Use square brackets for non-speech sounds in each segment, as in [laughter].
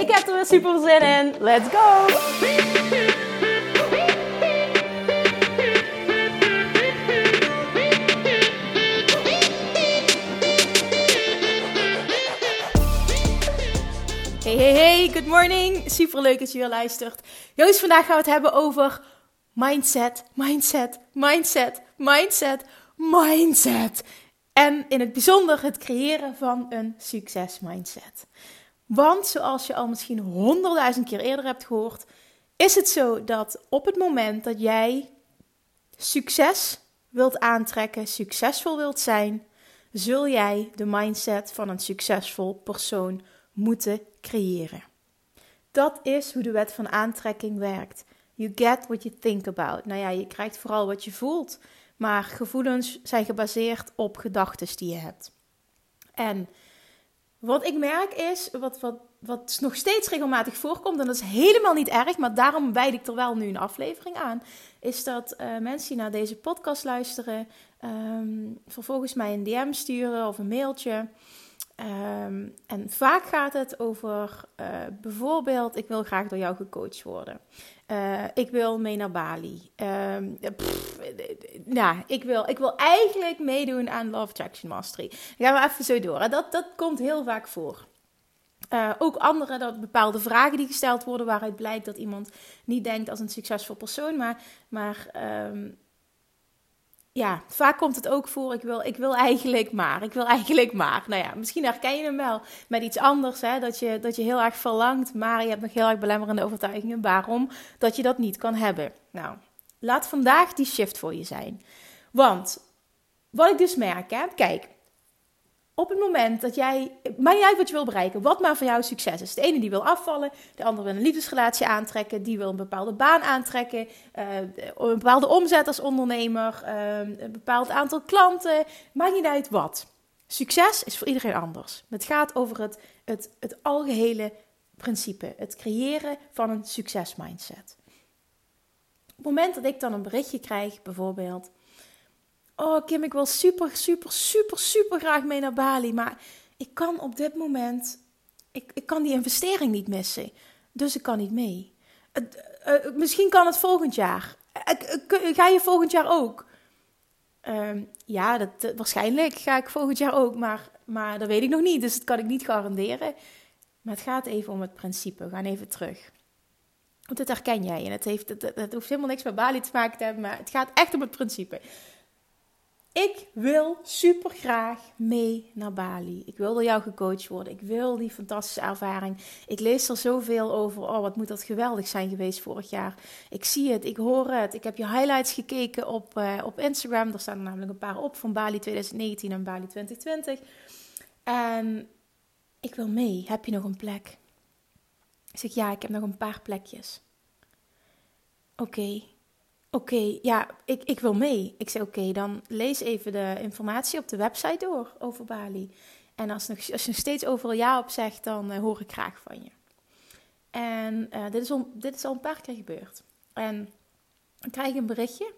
Ik heb er weer super zin in. Let's go! Hey, hey, hey, good morning. Super leuk dat je weer luistert. Joost, vandaag gaan we het hebben over mindset, mindset, mindset, mindset, mindset. En in het bijzonder het creëren van een succesmindset. Want zoals je al misschien honderdduizend keer eerder hebt gehoord, is het zo dat op het moment dat jij succes wilt aantrekken, succesvol wilt zijn, zul jij de mindset van een succesvol persoon moeten creëren. Dat is hoe de wet van aantrekking werkt. You get what you think about. Nou ja, je krijgt vooral wat je voelt, maar gevoelens zijn gebaseerd op gedachten die je hebt. En wat ik merk is, wat, wat, wat nog steeds regelmatig voorkomt, en dat is helemaal niet erg, maar daarom wijd ik er wel nu een aflevering aan, is dat uh, mensen die naar deze podcast luisteren, um, vervolgens mij een DM sturen of een mailtje. Um, en vaak gaat het over uh, bijvoorbeeld, ik wil graag door jou gecoacht worden. Uh, ik wil mee naar Bali. Nou, ik wil, ik wil eigenlijk meedoen aan Love Attraction Mastery. Dan gaan we even zo door. Dat, dat komt heel vaak voor. Uh, ook andere, dat bepaalde vragen die gesteld worden, waaruit blijkt dat iemand niet denkt als een succesvol persoon, maar, maar um, ja, vaak komt het ook voor. Ik wil, ik wil eigenlijk maar. Ik wil eigenlijk maar. Nou ja, misschien herken je hem wel met iets anders. Hè? Dat, je, dat je heel erg verlangt, maar je hebt nog heel erg belemmerende overtuigingen. Waarom dat je dat niet kan hebben. Nou, laat vandaag die shift voor je zijn. Want wat ik dus merk, hè, kijk, op het moment dat jij, maakt niet uit wat je wil bereiken, wat maar voor jou succes is. De ene die wil afvallen, de andere wil een liefdesrelatie aantrekken, die wil een bepaalde baan aantrekken, uh, een bepaalde omzet als ondernemer, uh, een bepaald aantal klanten, maakt niet uit wat. Succes is voor iedereen anders. Het gaat over het, het, het algehele principe, het creëren van een succesmindset. Op het moment dat ik dan een berichtje krijg, bijvoorbeeld, Oh, Kim, ik wil super, super, super, super graag mee naar Bali. Maar ik kan op dit moment. Ik, ik kan die investering niet missen. Dus ik kan niet mee. Uh, misschien kan het volgend jaar. Ga je volgend jaar ook? Ehm, ja, dat, waarschijnlijk ga ik volgend jaar ook. Maar, maar dat weet ik nog niet. Dus dat kan ik niet garanderen. Maar het gaat even om het principe. We gaan even terug. Want dat herken jij. En het, heeft, het hoeft helemaal niks met Bali te maken te hebben. Maar het gaat echt om het principe. Ik wil super graag mee naar Bali. Ik wil door jou gecoacht worden. Ik wil die fantastische ervaring. Ik lees er zoveel over. Oh, wat moet dat geweldig zijn geweest vorig jaar. Ik zie het, ik hoor het. Ik heb je highlights gekeken op, uh, op Instagram. Er staan er namelijk een paar op van Bali 2019 en Bali 2020. En ik wil mee. Heb je nog een plek? Ik zeg ja, ik heb nog een paar plekjes. Oké, Oké, ja, ik, ik wil mee. Ik zei oké, dan lees even de informatie op de website door over Bali. En als, nog, als je nog steeds overal ja op zegt, dan uh, hoor ik graag van je. En uh, dit, is al, dit is al een paar keer gebeurd. En dan krijg ik een berichtje.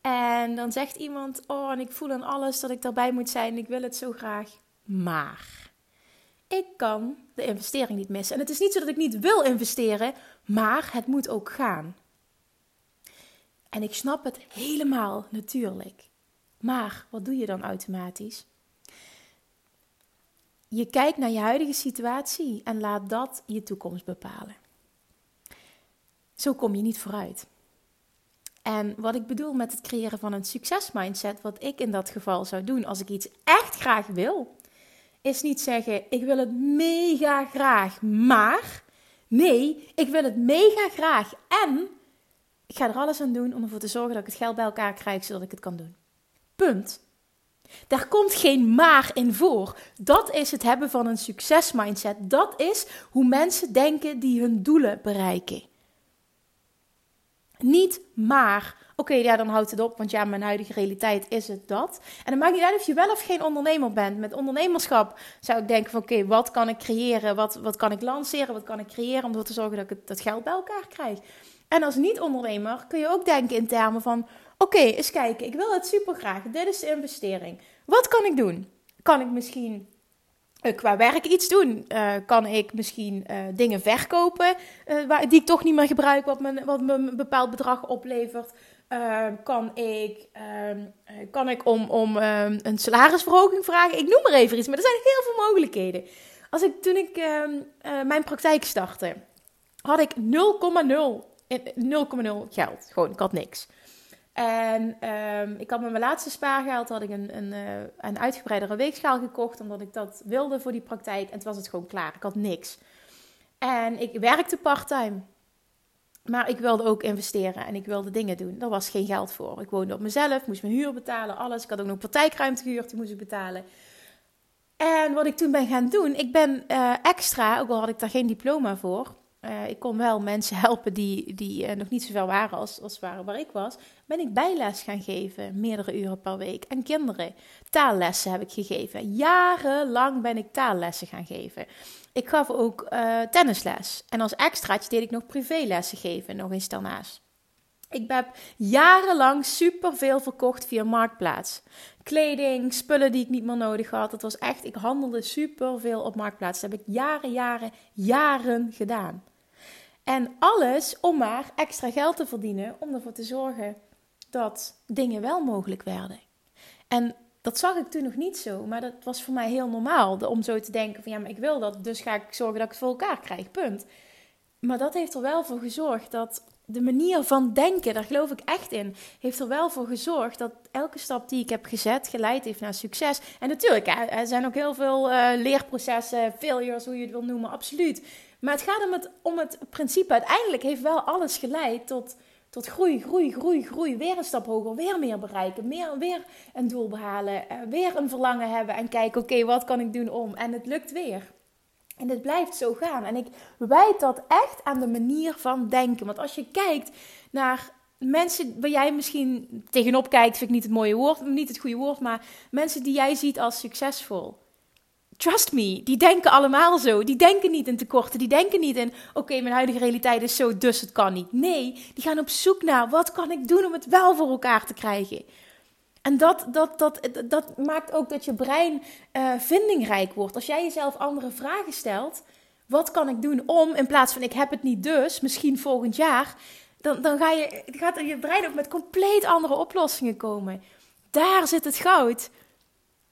En dan zegt iemand: Oh, en ik voel aan alles dat ik daarbij moet zijn. Ik wil het zo graag. Maar ik kan de investering niet missen. En het is niet zo dat ik niet wil investeren, maar het moet ook gaan. En ik snap het helemaal natuurlijk. Maar wat doe je dan automatisch? Je kijkt naar je huidige situatie en laat dat je toekomst bepalen. Zo kom je niet vooruit. En wat ik bedoel met het creëren van een succesmindset, wat ik in dat geval zou doen als ik iets echt graag wil, is niet zeggen: ik wil het mega graag, maar nee, ik wil het mega graag en ik ga er alles aan doen om ervoor te zorgen dat ik het geld bij elkaar krijg, zodat ik het kan doen. Punt. Daar komt geen maar in voor. Dat is het hebben van een succesmindset. Dat is hoe mensen denken die hun doelen bereiken. Niet maar. Oké, ja, dan houdt het op, want ja, mijn huidige realiteit is het dat. En dan maakt niet uit of je wel of geen ondernemer bent. Met ondernemerschap zou ik denken van, oké, wat kan ik creëren? Wat, wat kan ik lanceren? Wat kan ik creëren om ervoor te zorgen dat ik dat geld bij elkaar krijg? En als niet-ondernemer kun je ook denken in termen van, oké, eens kijken, ik wil het super graag. Dit is de investering. Wat kan ik doen? Kan ik misschien uh, qua werk iets doen? Uh, kan ik misschien uh, dingen verkopen waar, die ik toch niet meer gebruik, wat me, wat een bepaald bedrag oplevert? kan ik, ehm, kan ik om, om ehm, een salarisverhoging vragen? Ik noem maar even iets, maar er zijn heel veel mogelijkheden. Als ik, toen ik ehm, mijn praktijk startte, had ik 0,0 0,0 geld. Gewoon, ik had niks. En um, ik had met mijn laatste spaargeld had ik een, een, uh, een uitgebreidere weegschaal gekocht, omdat ik dat wilde voor die praktijk. En toen was het gewoon klaar. Ik had niks. En ik werkte parttime. Maar ik wilde ook investeren en ik wilde dingen doen. Daar was geen geld voor. Ik woonde op mezelf, moest mijn huur betalen, alles. Ik had ook nog praktijkruimte gehuurd, die moest ik betalen. En wat ik toen ben gaan doen, ik ben uh, extra, ook al had ik daar geen diploma voor, uh, ik kon wel mensen [laughs] helpen die, die uh, nog niet zoveel waren als, als waren waar ik was. Ben ik bijles gaan geven, meerdere uren per week. En kinderen, taallessen heb ik gegeven. Jarenlang ben ik taallessen gaan geven. Ik gaf ook uh, tennisles. En als extraatje deed ik nog privélessen geven, nog eens daarnaast. Ik heb jarenlang superveel verkocht via Marktplaats. Kleding, spullen die ik niet meer nodig had. Het was echt, ik handelde superveel op Marktplaats. Dat heb ik jaren, jaren, jaren gedaan. En alles om maar extra geld te verdienen, om ervoor te zorgen dat dingen wel mogelijk werden. En dat zag ik toen nog niet zo, maar dat was voor mij heel normaal om zo te denken van ja, maar ik wil dat, dus ga ik zorgen dat ik het voor elkaar krijg, punt. Maar dat heeft er wel voor gezorgd dat de manier van denken, daar geloof ik echt in, heeft er wel voor gezorgd dat elke stap die ik heb gezet geleid heeft naar succes. En natuurlijk, er zijn ook heel veel uh, leerprocessen, failures, hoe je het wil noemen, absoluut. Maar het gaat om het, om het principe. Uiteindelijk heeft wel alles geleid tot, tot groei, groei, groei, groei. Weer een stap hoger, weer meer bereiken, meer, weer een doel behalen, uh, weer een verlangen hebben en kijken, oké, wat kan ik doen om? En het lukt weer. En het blijft zo gaan. En ik wijd dat echt aan de manier van denken. Want als je kijkt naar mensen waar jij misschien tegenop kijkt, vind ik niet het mooie woord, niet het goede woord, maar mensen die jij ziet als succesvol. Trust me, die denken allemaal zo. Die denken niet in tekorten. Die denken niet in, oké, mijn huidige realiteit is zo, dus het kan niet. Nee, die gaan op zoek naar, wat kan ik doen om het wel voor elkaar te krijgen? En dat, dat, dat, dat maakt ook dat je brein uh, vindingrijk wordt. Als jij jezelf andere vragen stelt, wat kan ik doen om, in plaats van ik heb het niet dus, misschien volgend jaar, dan, dan ga je, gaat je brein ook met compleet andere oplossingen komen. Daar zit het goud.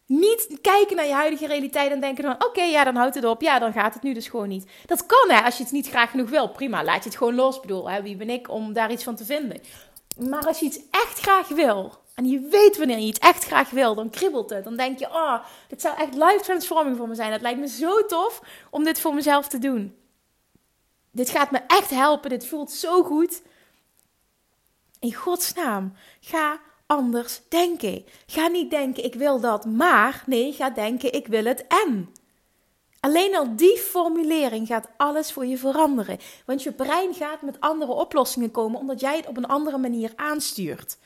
Niet kijken naar je huidige realiteit en denken van oké, ja, dan houdt het op. Ja, dan gaat het nu dus gewoon niet. Dat kan hè, als je het niet graag genoeg wil. Prima, laat je het gewoon los. Ik bedoel, hè, wie ben ik om daar iets van te vinden? Maar als je iets echt graag wil, en je weet wanneer je iets echt graag wil, dan kriebelt het. Dan denk je, oh, dit zou echt life transforming voor me zijn. Het lijkt me zo tof om dit voor mezelf te doen. Dit gaat me echt helpen. Dit voelt zo goed. In godsnaam, ga anders denken. Ga niet denken, ik wil dat, maar nee, ga denken, ik wil het en. Alleen al die formulering gaat alles voor je veranderen. Want je brein gaat met andere oplossingen komen omdat jij het op een andere manier aanstuurt.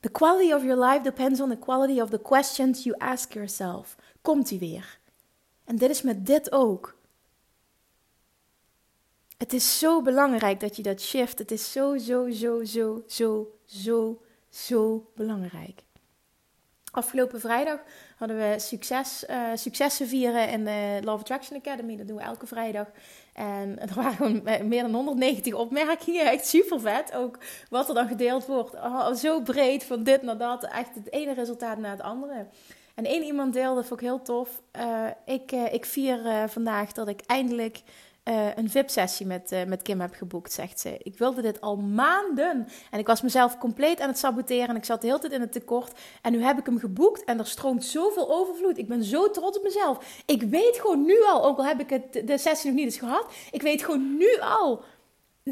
The quality of your life depends on the quality of the questions you ask yourself. Komt ie weer. En dit is met dit ook. Het is zo belangrijk dat je dat shift. Het is zo, zo, zo, zo, zo, zo, zo belangrijk. Afgelopen vrijdag hadden we succes, uh, successen vieren in de Love Attraction Academy. Dat doen we elke vrijdag. En er waren gewoon meer dan 190 opmerkingen. [laughs] Echt super vet. Ook wat er dan gedeeld wordt. Oh, zo breed van dit naar dat. Echt het ene resultaat naar het andere. En één iemand deelde, vond ik heel tof. Uh, ik, ik vier vandaag dat ik eindelijk uh, een VIP-sessie met, uh, met Kim heb geboekt, zegt ze. Ik wilde dit al maanden. En ik was mezelf compleet aan het saboteren. En ik zat de hele tijd in het tekort. En nu heb ik hem geboekt. En er stroomt zoveel overvloed. Ik ben zo trots op mezelf. Ik weet gewoon nu al, ook al heb ik het, de sessie nog niet eens gehad. Ik weet gewoon nu al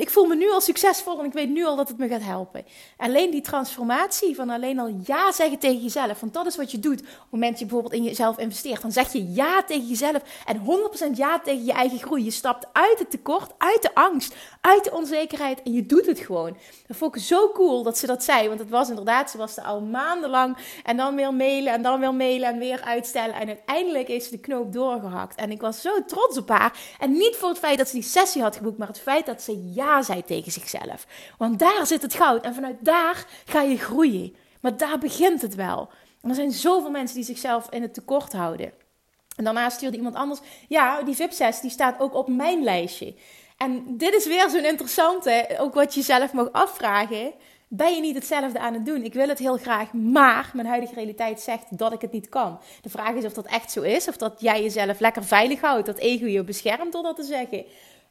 ik voel me nu al succesvol en ik weet nu al dat het me gaat helpen. Alleen die transformatie van alleen al ja zeggen tegen jezelf. Want dat is wat je doet op het moment dat je bijvoorbeeld in jezelf investeert. Dan zeg je ja tegen jezelf en 100% ja tegen je eigen groei. Je stapt uit het tekort, uit de angst, uit de onzekerheid en je doet het gewoon. Dat vond ik zo cool dat ze dat zei. Want het was inderdaad, ze was er al maandenlang en dan weer mailen en dan weer mailen en weer uitstellen. En uiteindelijk is de knoop doorgehakt. En ik was zo trots op haar. En niet voor het feit dat ze die sessie had geboekt, maar het feit dat ze ja zei tegen zichzelf. Want daar zit het goud en vanuit daar ga je groeien. Maar daar begint het wel. En er zijn zoveel mensen die zichzelf in het tekort houden. En daarna stuurde iemand anders, ja, die VIP-sessie die staat ook op mijn lijstje. En dit is weer zo'n interessante, ook wat je zelf mag afvragen. Ben je niet hetzelfde aan het doen? Ik wil het heel graag, maar mijn huidige realiteit zegt dat ik het niet kan. De vraag is of dat echt zo is, of dat jij jezelf lekker veilig houdt, dat ego je beschermt door dat te zeggen.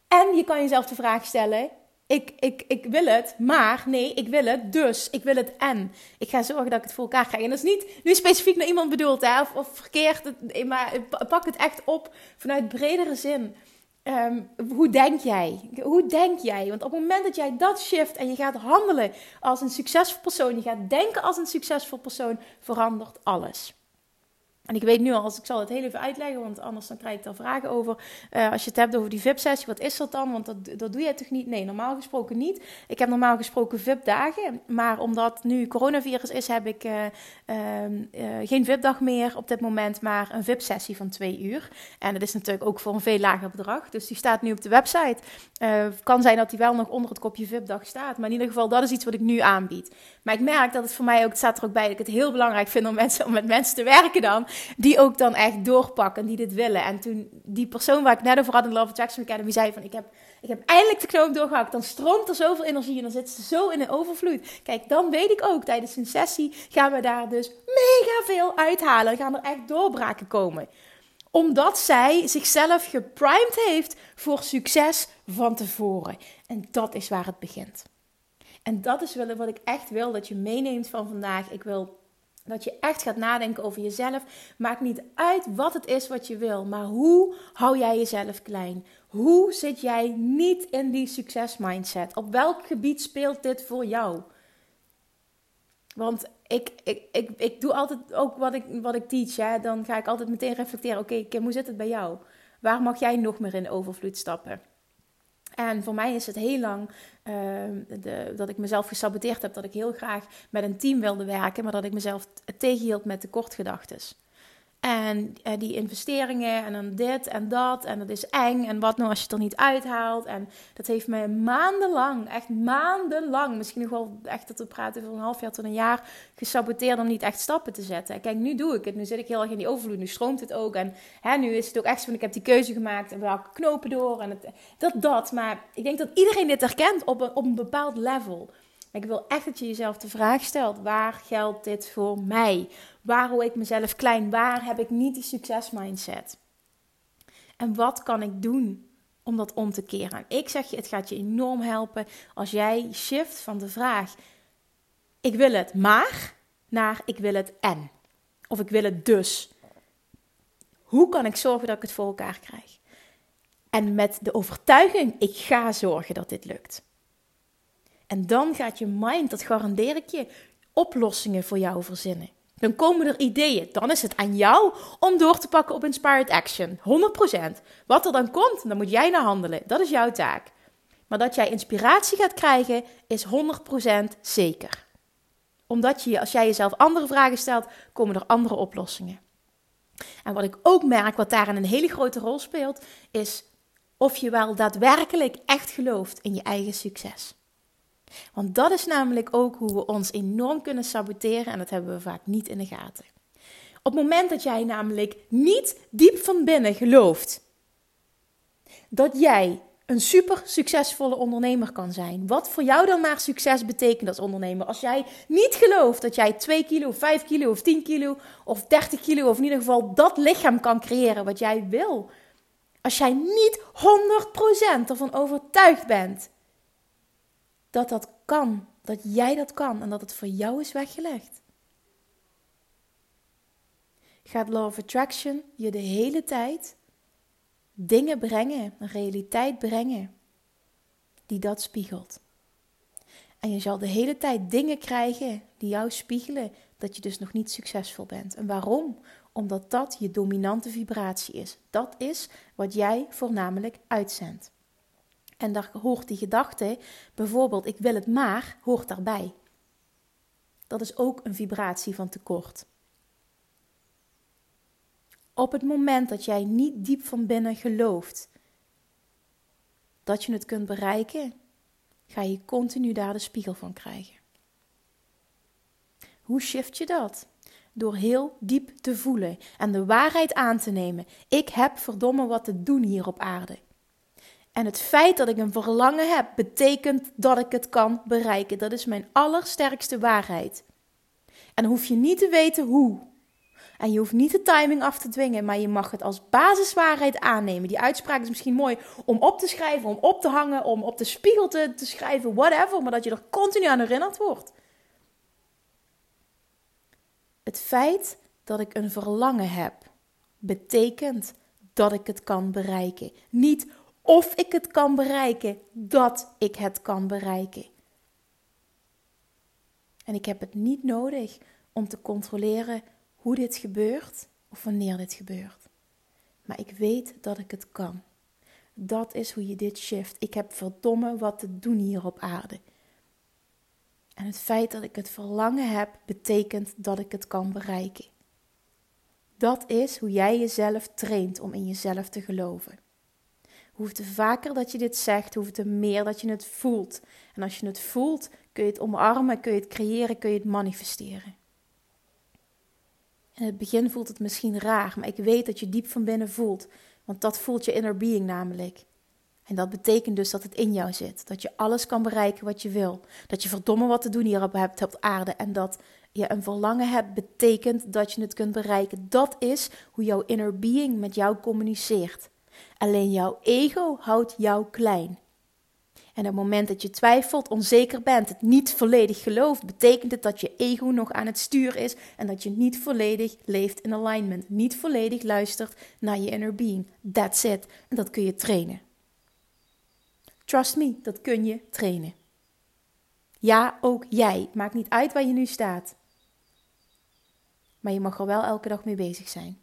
En je kan jezelf de vraag stellen: ik, ik, ik wil het, maar nee, ik wil het, dus ik wil het en. Ik ga zorgen dat ik het voor elkaar krijg. En dat is niet nu specifiek naar iemand bedoeld, hè, of, of verkeerd, maar pak het echt op vanuit bredere zin. Ehm, hoe denk jij? Hoe denk jij? Want op het moment dat jij dat shift en je gaat handelen als een succesvol persoon, je gaat denken als een succesvol persoon, verandert alles. En ik weet nu al, als ik zal het heel even uitleggen, want anders dan krijg ik daar vragen over. Uh, als je het hebt over die VIP-sessie, wat is dat dan? Want dat, dat doe je toch niet? Nee, normaal gesproken niet. Ik heb normaal gesproken VIP-dagen. Maar omdat nu coronavirus is, heb ik uh, uh, geen VIP-dag meer op dit moment, maar een VIP-sessie van twee uur. En dat is natuurlijk ook voor een veel lager bedrag. Dus die staat nu op de website. kan zijn dat die wel nog onder het kopje VIP-dag staat. Maar in ieder geval, dat is iets wat ik nu aanbied. Maar ik merk dat het voor mij ook, het staat er ook bij, dat ik het heel belangrijk vind om, mensen, om met mensen te werken dan die ook dan echt doorpakken, die dit willen. En toen die persoon waar ik net over had in Love Attraction Academy zei van ik heb, ik heb eindelijk de knoop doorgehakt, dan stroomt er zoveel energie en dan zit ze zo in een overvloed. Kijk, dan weet ik ook tijdens een sessie gaan we daar dus mega veel uithalen. gaan er echt doorbraken komen omdat zij zichzelf geprimed heeft voor succes van tevoren. En dat is waar het begint. En dat is wat ik echt wil dat je meeneemt van vandaag. Ik wil dat je echt gaat nadenken over jezelf. Maakt niet uit wat het is wat je wil, maar hoe hou jij jezelf klein? Hoe zit jij niet in die succesmindset? Op welk gebied speelt dit voor jou? Want ik, ik, ik, ik doe altijd ook wat ik, wat ik teach. Hè? Dan ga ik altijd meteen reflecteren. Oké, Kim, hoe zit het bij jou? Waar mag jij nog meer in overvloed stappen? En voor mij is het heel lang Ehm, de, dat ik mezelf gesaboteerd heb. Dat ik heel graag met een team wilde werken, maar dat ik mezelf tegenhield met tekortgedachtes. En uh, die investeringen en dan dit en dat en dat is eng en wat nou als je het er niet uithaalt. En dat heeft mij maandenlang, echt maandenlang, misschien nog wel echt dat we praten van een half jaar tot een jaar, gesaboteerd om niet echt stappen te zetten. Kijk, nu doe ik het. Nu zit ik heel erg in die overvloed. Nu stroomt het ook. En hè, nu is het ook echt zo van ik heb die keuze gemaakt en welke knopen door en dat, dat. Maar ik denk dat iedereen dit herkent op een, op een bepaald level. Ik wil echt dat je jezelf de vraag stelt: waar geldt dit voor mij? Waar hou ik mezelf klein? Waar heb ik niet die succesmindset? En wat kan ik doen om dat om te keren? ik zeg je, het gaat je enorm helpen als jij shift van de vraag: ik wil het maar naar ik wil het en. Of ik wil het dus. Hoe kan ik zorgen dat ik het voor elkaar krijg? En met de overtuiging: ik ga zorgen dat dit lukt. En dan gaat je mind, dat garandeer ik je, oplossingen voor jou verzinnen. Dan komen er ideeën. Dan is het aan jou om door te pakken op Inspired Action. 100%. Wat er dan komt, dan moet jij naar handelen. Dat is jouw taak. Maar dat jij inspiratie gaat krijgen, is 100% zeker. Omdat je, als jij jezelf andere vragen stelt, komen er andere oplossingen. En wat ik ook merk, wat daarin een hele grote rol speelt, is of je wel daadwerkelijk echt gelooft in je eigen succes. Want dat is namelijk ook hoe we ons enorm kunnen saboteren en dat hebben we vaak niet in de gaten. Op het moment dat jij namelijk niet diep van binnen gelooft dat jij een super succesvolle ondernemer kan zijn. Wat voor jou dan maar succes betekent als ondernemer. Als jij niet gelooft dat jij 2 kilo, 5 kilo of 10 kilo of 30 kilo of in ieder geval dat lichaam kan creëren wat jij wil. Als jij niet 100% ervan overtuigd bent dat dat kan. Dat jij dat kan en dat het voor jou is weggelegd. Gaat Law of Attraction je de hele tijd dingen brengen, een realiteit brengen, die dat spiegelt. En je zal de hele tijd dingen krijgen die jou spiegelen dat je dus nog niet succesvol bent. En waarom? Omdat dat je dominante vibratie is. Dat is wat jij voornamelijk uitzendt. En daar hoort die gedachte, bijvoorbeeld ik wil het maar, hoort daarbij. Dat is ook een vibratie van tekort. Op het moment dat jij niet diep van binnen gelooft dat je het kunt bereiken, ga je continu daar de spiegel van krijgen. Hoe shift je dat? Door heel diep te voelen en de waarheid aan te nemen. Ik heb verdomme wat te doen hier op aarde. En het feit dat ik een verlangen heb, betekent dat ik het kan bereiken. Dat is mijn allersterkste waarheid. En hoef je niet te weten hoe. En je hoeft niet de timing af te dwingen, maar je mag het als basiswaarheid aannemen. Die uitspraak is misschien mooi om op te schrijven, om op te hangen, om op de spiegel te, te schrijven, whatever, maar dat je er continu aan herinnerd wordt. Het feit dat ik een verlangen heb, betekent dat ik het kan bereiken. Niet of ik het kan bereiken, dat ik het kan bereiken. En ik heb het niet nodig om te controleren hoe dit gebeurt of wanneer dit gebeurt. Maar ik weet dat ik het kan. Dat is hoe je dit shift. Ik heb verdomme wat te doen hier op aarde. En het feit dat ik het verlangen heb, betekent dat ik het kan bereiken. Dat is hoe jij jezelf traint om in jezelf te geloven. Hoe vaker dat je dit zegt, hoe meer dat je het voelt. En als je het voelt, kun je het omarmen, kun je het creëren, kun je het manifesteren. In het begin voelt het misschien raar, maar ik weet dat je diep van binnen voelt. Want dat voelt je inner being namelijk. En dat betekent dus dat het in jou zit. Dat je alles kan bereiken wat je wil. Dat je verdomme wat te doen hier hebt op aarde. En dat je een verlangen hebt, betekent dat je het kunt bereiken. Dat is hoe jouw inner being met jou communiceert. Alleen jouw ego houdt jou klein. En op het moment dat je twijfelt, onzeker bent, het niet volledig gelooft, betekent het dat je ego nog aan het stuur is en dat je niet volledig leeft in alignment, niet volledig luistert naar je inner being. That's it. En dat kun je trainen. Trust me, dat kun je trainen. Ja, ook jij. Maakt niet uit waar je nu staat. Maar je mag er wel elke dag mee bezig zijn.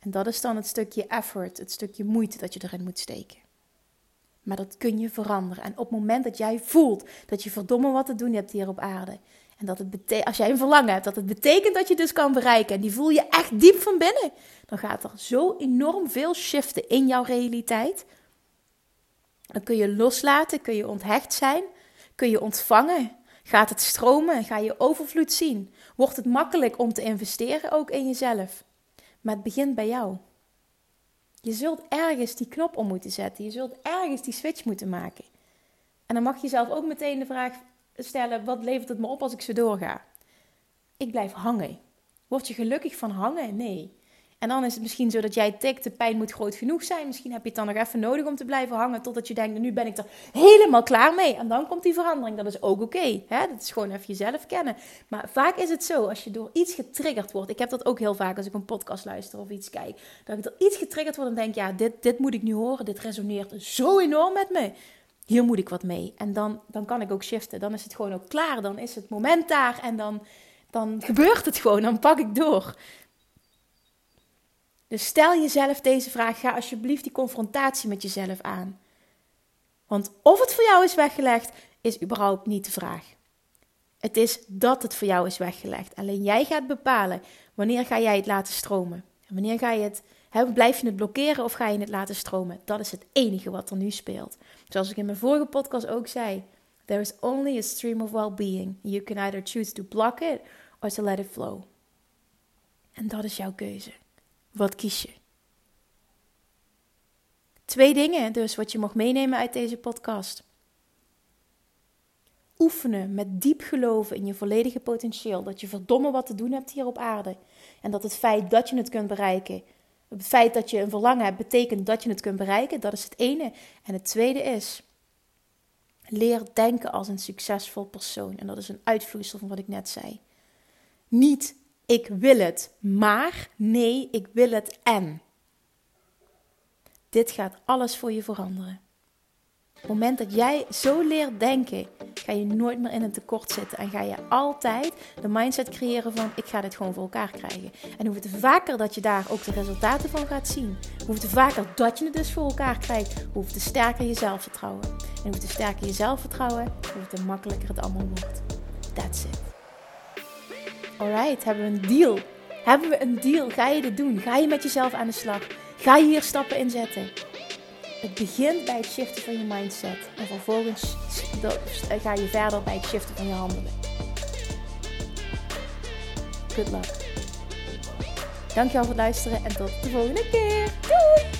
En dat is dan het stukje effort, het stukje moeite dat je erin moet steken. Maar dat kun je veranderen. En op het moment dat jij voelt dat je verdomme wat te doen hebt hier op aarde. En dat het als jij een verlangen hebt, dat het betekent dat je dus kan bereiken. En die voel je echt diep van binnen. Dan gaat er zo enorm veel shiften in jouw realiteit. Dan kun je loslaten, kun je onthecht zijn, kun je ontvangen. Gaat het stromen, ga je overvloed zien. Wordt het makkelijk om te investeren ook in jezelf. Maar het begint bij jou. Je zult ergens die knop om moeten zetten. Je zult ergens die switch moeten maken. En dan mag je jezelf ook meteen de vraag stellen: wat levert het me op als ik zo doorga? Ik blijf hangen. Word je gelukkig van hangen? Nee. En dan is het misschien zo dat jij tikt, de pijn moet groot genoeg zijn. Misschien heb je het dan nog even nodig om te blijven hangen totdat je denkt, nu ben ik er helemaal klaar mee. En dan komt die verandering. Dat is ook oké. dat is gewoon even jezelf kennen. Maar vaak is het zo, als je door iets getriggerd wordt. Ik heb dat ook heel vaak als ik een podcast luister of iets kijk. Dat ik door iets getriggerd word en denk, ja, dit, dit moet ik nu horen. Dit resoneert zo enorm met me. Hier moet ik wat mee. En dan, dan kan ik ook shiften. Dan is het gewoon ook klaar. Dan is het moment daar en dan, dan gebeurt het gewoon. Dan pak ik door. Dus stel jezelf deze vraag. Ga alsjeblieft die confrontatie met jezelf aan. Want of het voor jou is weggelegd, is überhaupt niet de vraag. Het is dat het voor jou is weggelegd. Alleen jij gaat bepalen wanneer ga jij het laten stromen. En wanneer ga je het, blijf je het blokkeren of ga je het laten stromen? Dat is het enige wat er nu speelt. Zoals ik in mijn vorige podcast ook zei. There is only a stream of well-being. You can either choose to block it or to let it flow. En dat is jouw keuze. Wat kies je? Twee dingen dus wat je mag meenemen uit deze podcast. Oefenen met diep geloven in je volledige potentieel. Dat je verdomme wat te doen hebt hier op aarde. En dat het feit dat je het kunt bereiken. Het feit dat je een verlangen hebt, betekent dat je het kunt bereiken. Dat is het ene. En het tweede is. Leer denken als een succesvol persoon. En dat is een uitvloeisel van wat ik net zei. Niet ik wil het, maar nee, ik wil het en. Dit gaat alles voor je veranderen. Op het moment dat jij zo leert denken, ga je nooit meer in een tekort zitten. En ga je altijd de mindset creëren van ik ga dit gewoon voor elkaar krijgen. En hoe vaker dat je daar ook de resultaten van gaat zien, hoe vaker dat je het dus voor elkaar krijgt, hoe te sterker je zelfvertrouwen. En hoe te sterker je zelfvertrouwen, hoe makkelijker het allemaal wordt. That's it. Alright, hebben we een deal? Hebben we een deal? Ga je dit doen? Ga je met jezelf aan de slag? Ga je hier stappen in zetten? Het begint bij het shiften van je mindset. En vervolgens ga je verder bij het shiften van je handelen. Good luck. Dankjewel voor het luisteren en tot de volgende keer. Doei!